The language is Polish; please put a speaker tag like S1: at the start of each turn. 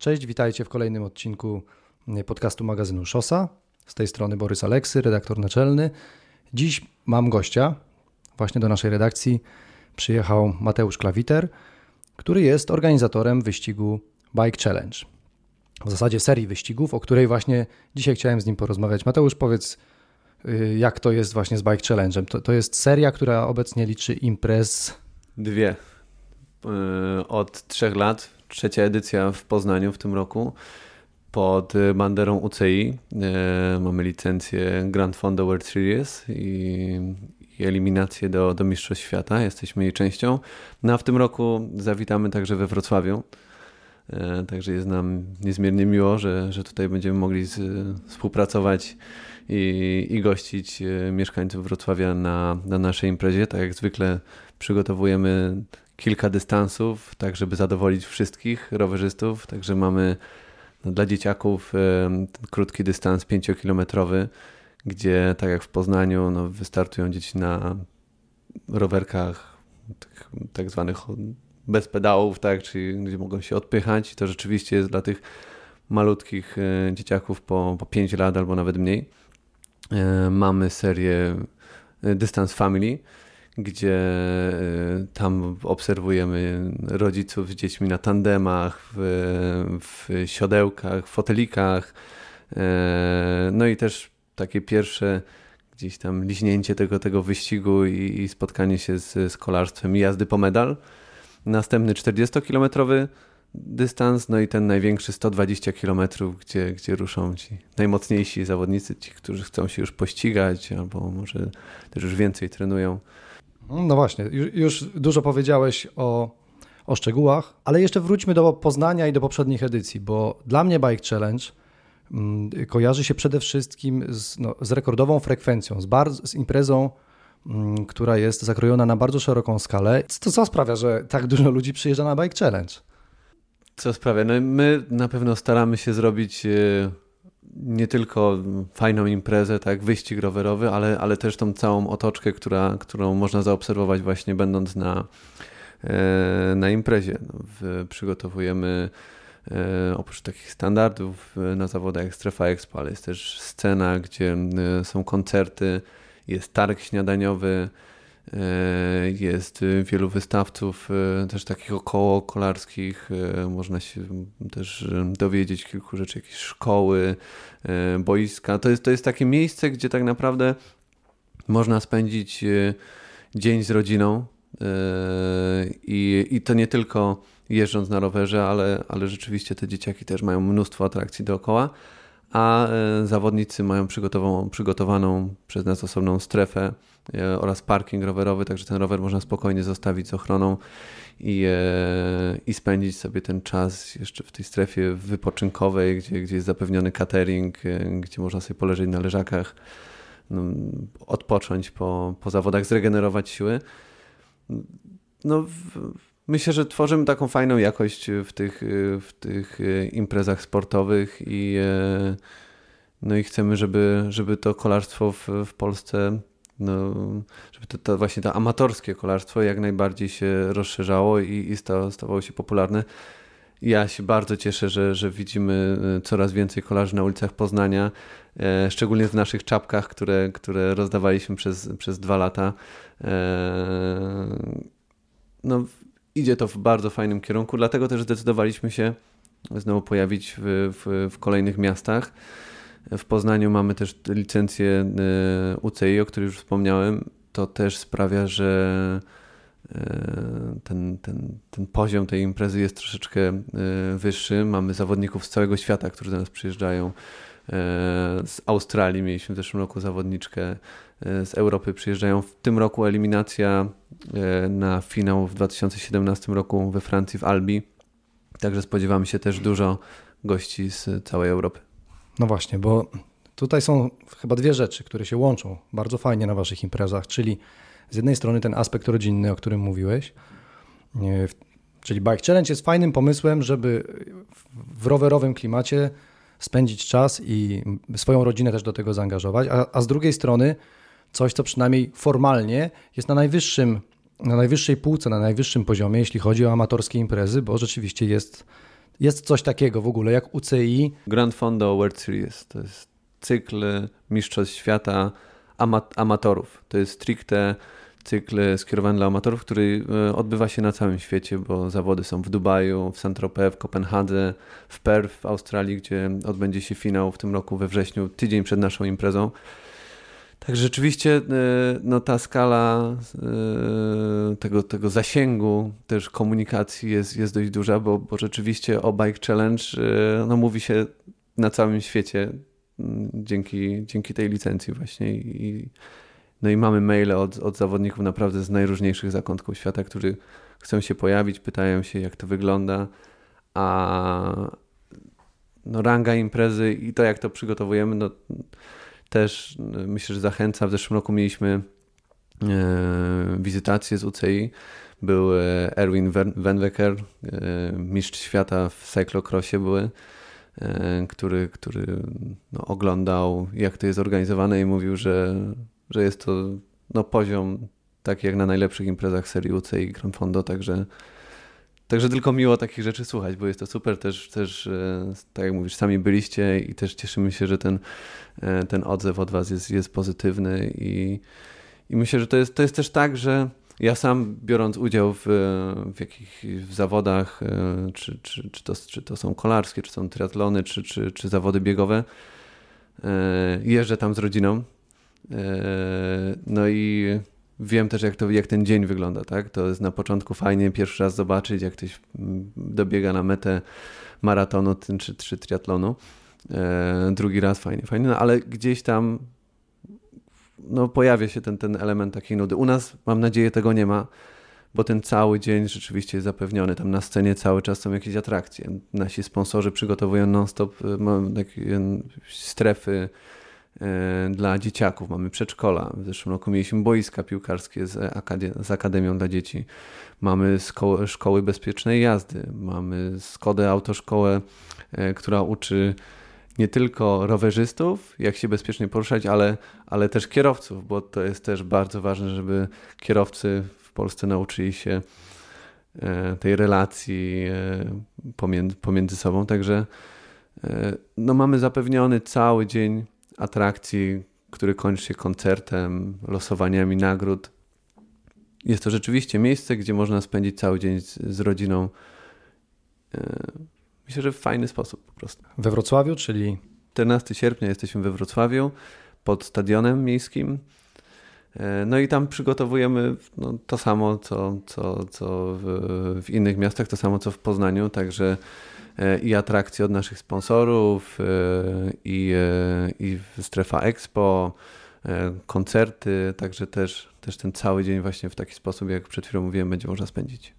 S1: Cześć, witajcie w kolejnym odcinku podcastu magazynu Szosa. Z tej strony Borys Aleksy, redaktor naczelny. Dziś mam gościa. Właśnie do naszej redakcji przyjechał Mateusz Klawiter, który jest organizatorem wyścigu Bike Challenge. W zasadzie serii wyścigów, o której właśnie dzisiaj chciałem z nim porozmawiać. Mateusz, powiedz, y, jak to jest właśnie z Bike Challenge'em? To, to jest seria, która obecnie liczy imprez.
S2: Dwie. Y, od trzech lat trzecia edycja w Poznaniu w tym roku pod banderą UCI. E, mamy licencję Grand Fondo World Series i, eliminację do, do Mistrzostw Świata. Jesteśmy jej częścią. No a w tym roku zawitamy także we Wrocławiu. E, także jest nam niezmiernie miło, że, że tutaj będziemy mogli z, współpracować i, i gościć e, mieszkańców Wrocławia na, na naszej imprezie. Tak jak zwykle przygotowujemy kilka dystansów, tak żeby zadowolić wszystkich rowerzystów. Także mamy no, dla dzieciaków krótki dystans 5-kilometrowy, gdzie tak jak w Poznaniu no, wystartują dzieci na rowerkach tych, tak zwanych bez pedałów, tak, czyli gdzie mogą się odpychać. I to rzeczywiście jest dla tych malutkich e, dzieciaków po, po 5 lat albo nawet mniej. E, mamy serię Dystans Family, gdzie y, tam obserwujemy rodziców z dziećmi na tandemach, w, w siodełkach, fotelikach. E, no i też takie pierwsze gdzieś tam liźnięcie tego, tego wyścigu i, i spotkanie się z, z kolarstwem i jazdy po medal. Następny 40-kilometrowy dystans, no i ten największy 120 km, gdzie, gdzie ruszą ci najmocniejsi zawodnicy, ci, którzy chcą się już pościgać albo może też już więcej trenują.
S1: No właśnie, już, już dużo powiedziałeś o, o szczegółach, ale jeszcze wróćmy do Poznania i do poprzednich edycji, bo dla mnie Bike Challenge mm, kojarzy się przede wszystkim z, no, z rekordową frekwencją, z, z imprezą, mm, która jest zakrojona na bardzo szeroką skalę. To co sprawia, że tak dużo ludzi przyjeżdża na Bike Challenge?
S2: Co sprawia? No my na pewno staramy się zrobić... Nie tylko fajną imprezę, tak, wyścig rowerowy, ale, ale też tą całą otoczkę, która, którą można zaobserwować właśnie będąc na, e, na imprezie. No, przygotowujemy e, oprócz takich standardów na zawodach jak Strefa Expo, ale jest też scena, gdzie e, są koncerty, jest targ śniadaniowy, E, jest wielu wystawców, e, też takich około kolarskich. E, można się też dowiedzieć kilku rzeczy, jakieś szkoły, boiska. To jest, to jest takie miejsce, gdzie tak naprawdę można spędzić dzień z rodziną. I, i to nie tylko jeżdżąc na rowerze, ale, ale rzeczywiście te dzieciaki też mają mnóstwo atrakcji dookoła a e, zawodnicy mają przygotowaną przez nas osobną strefę e, oraz parking rowerowy, także ten rower można spokojnie zostawić z ochroną i, e, i spędzić sobie ten czas jeszcze w tej strefie wypoczynkowej, gdzie, gdzie jest zapewniony catering, gdzie można sobie poleżeć na leżakach, no, odpocząć po, po zawodach, zregenerować siły. No, w, Myślę, że tworzymy taką fajną jakość w tych, w tych imprezach sportowych i, e, no i chcemy, żeby, żeby to kolarstwo w, w Polsce, no, żeby to, to, właśnie to amatorskie kolarstwo jak najbardziej się rozszerzało i, i stawało się popularne. Ja się bardzo cieszę, że, że widzimy e, coraz więcej kolarzy na ulicach Poznania, e, szczególnie w naszych czapkach, które, które rozdawaliśmy przez, przez dwa lata. No, idzie to w bardzo fajnym kierunku, dlatego też zdecydowaliśmy się znowu pojawić w, w, w kolejnych miastach. W Poznaniu mamy też licencję e, UCI, o której już wspomniałem. To też sprawia, że e, ten, ten, ten poziom tej imprezy jest troszeczkę e, wyższy. Mamy zawodników z całego świata, którzy do nas przyjeżdżają. Z Australii mieliśmy w zeszłym roku zawodniczkę z Europy przyjeżdżają. W tym roku eliminacja e, na finał w 2017 roku we Francji w Albi. Także spodziewamy się też dużo gości z całej Europy.
S1: No właśnie, bo tutaj są chyba dwie rzeczy, które się łączą bardzo fajnie na Waszych imprezach, czyli z jednej strony ten aspekt rodzinny, o którym mówiłeś, e, czyli Bike Challenge jest fajnym pomysłem, żeby w rowerowym klimacie spędzić czas i swoją rodzinę też do tego zaangażować, a, a z drugiej strony coś, co przynajmniej formalnie jest na najwyższym, na najwyższej półce, na najwyższym poziomie, jeśli chodzi o amatorskie imprezy, bo rzeczywiście jest Jest coś takiego w ogóle jak UCI?
S2: Grand Fondo World Series to jest cykl Mistrzostw Świata amatorów. To jest stricte cykl skierowany dla amatorów, który e, odbywa się na całym świecie, bo zawody są w Dubaju, w Saint-Tropez, w Kopenhadze, w Perth w Australii, gdzie odbędzie się finał w tym roku we wrześniu, tydzień przed naszą imprezą. Tak rzeczywiście e, no, ta skala e, tego, tego zasięgu też komunikacji jest, jest dość duża, bo, bo rzeczywiście o Bike Challenge no, mówi się na całym świecie dzięki, dzięki tej licencji właśnie i no i mamy maile od, od zawodników naprawdę z najróżniejszych zakątków świata, którzy chcą się pojawić, pytają się, jak to wygląda, a no, ranga imprezy i to, jak to przygotowujemy, no, też myślę, że zachęca. W zeszłym roku mieliśmy e, wizytację z UCI. Był e, Erwin Wenwecker, e, mistrz świata w cyclocrossie były, który, który no, oglądał, jak to jest organizowane i mówił, że że jest to no, poziom taki jak na najlepszych imprezach serii UC i Grand Fondo, także Także tylko miło takich rzeczy słuchać, bo jest to super. Też, też e, tak jak mówisz, sami byliście i też cieszymy się, że ten, e, ten odzew od was jest, jest pozytywny i, i myślę, że to jest, to jest też tak, że ja sam biorąc udział w, w jakichś w zawodach, e, czy, czy, czy, to, czy to są kolarskie, czy są triatlony, czy, czy, czy zawody biegowe, jeżdżę tam z rodziną, no i wiem też, jak, to, jak ten dzień wygląda, tak? To jest na początku fajnie pierwszy raz zobaczyć, jak ktoś mm, dobiega na metę maratonu czy, czy triatlonu. E, drugi raz fajnie, fajnie, no ale gdzieś tam no, pojawia się ten, ten element takiej nudy. U nas, mam nadzieję, tego nie ma, bo ten cały dzień rzeczywiście jest zapewniony. Tam na scenie cały czas są jakieś atrakcje. Nasi sponsorzy przygotowują non-stop takie strefy E, dla dzieciaków, mamy przedszkola. W zeszłym roku mieliśmy boiska piłkarskie z, akademi z Akademią dla Dzieci. Mamy szkoły, szkoły bezpiecznej jazdy, mamy Skodę Autoszkołę, e, która uczy nie tylko rowerzystów, jak się bezpiecznie poruszać, ale, ale też kierowców, bo to jest też bardzo ważne, żeby kierowcy w Polsce nauczyli się e, tej relacji pomiędzy, pomiędzy sobą. Także no, mamy zapewniony cały dzień atrakcji, który kończy się koncertem, losowaniami nagród. Jest to rzeczywiście miejsce, gdzie można spędzić cały dzień z, z rodziną. E, myślę, że w fajny sposób po prostu.
S1: We Wrocławiu, czyli
S2: 14 sierpnia jesteśmy we Wrocławiu pod stadionem miejskim. E, no i tam przygotowujemy no, to samo, co, co, co w, w innych miastach, to samo, co w Poznaniu, także E, i atrakcje od naszych sponsorów, e, i, i strefa Expo, koncerty, także też, też ten cały dzień właśnie w taki sposób, jak przed chwilą mówiłem, będzie można spędzić.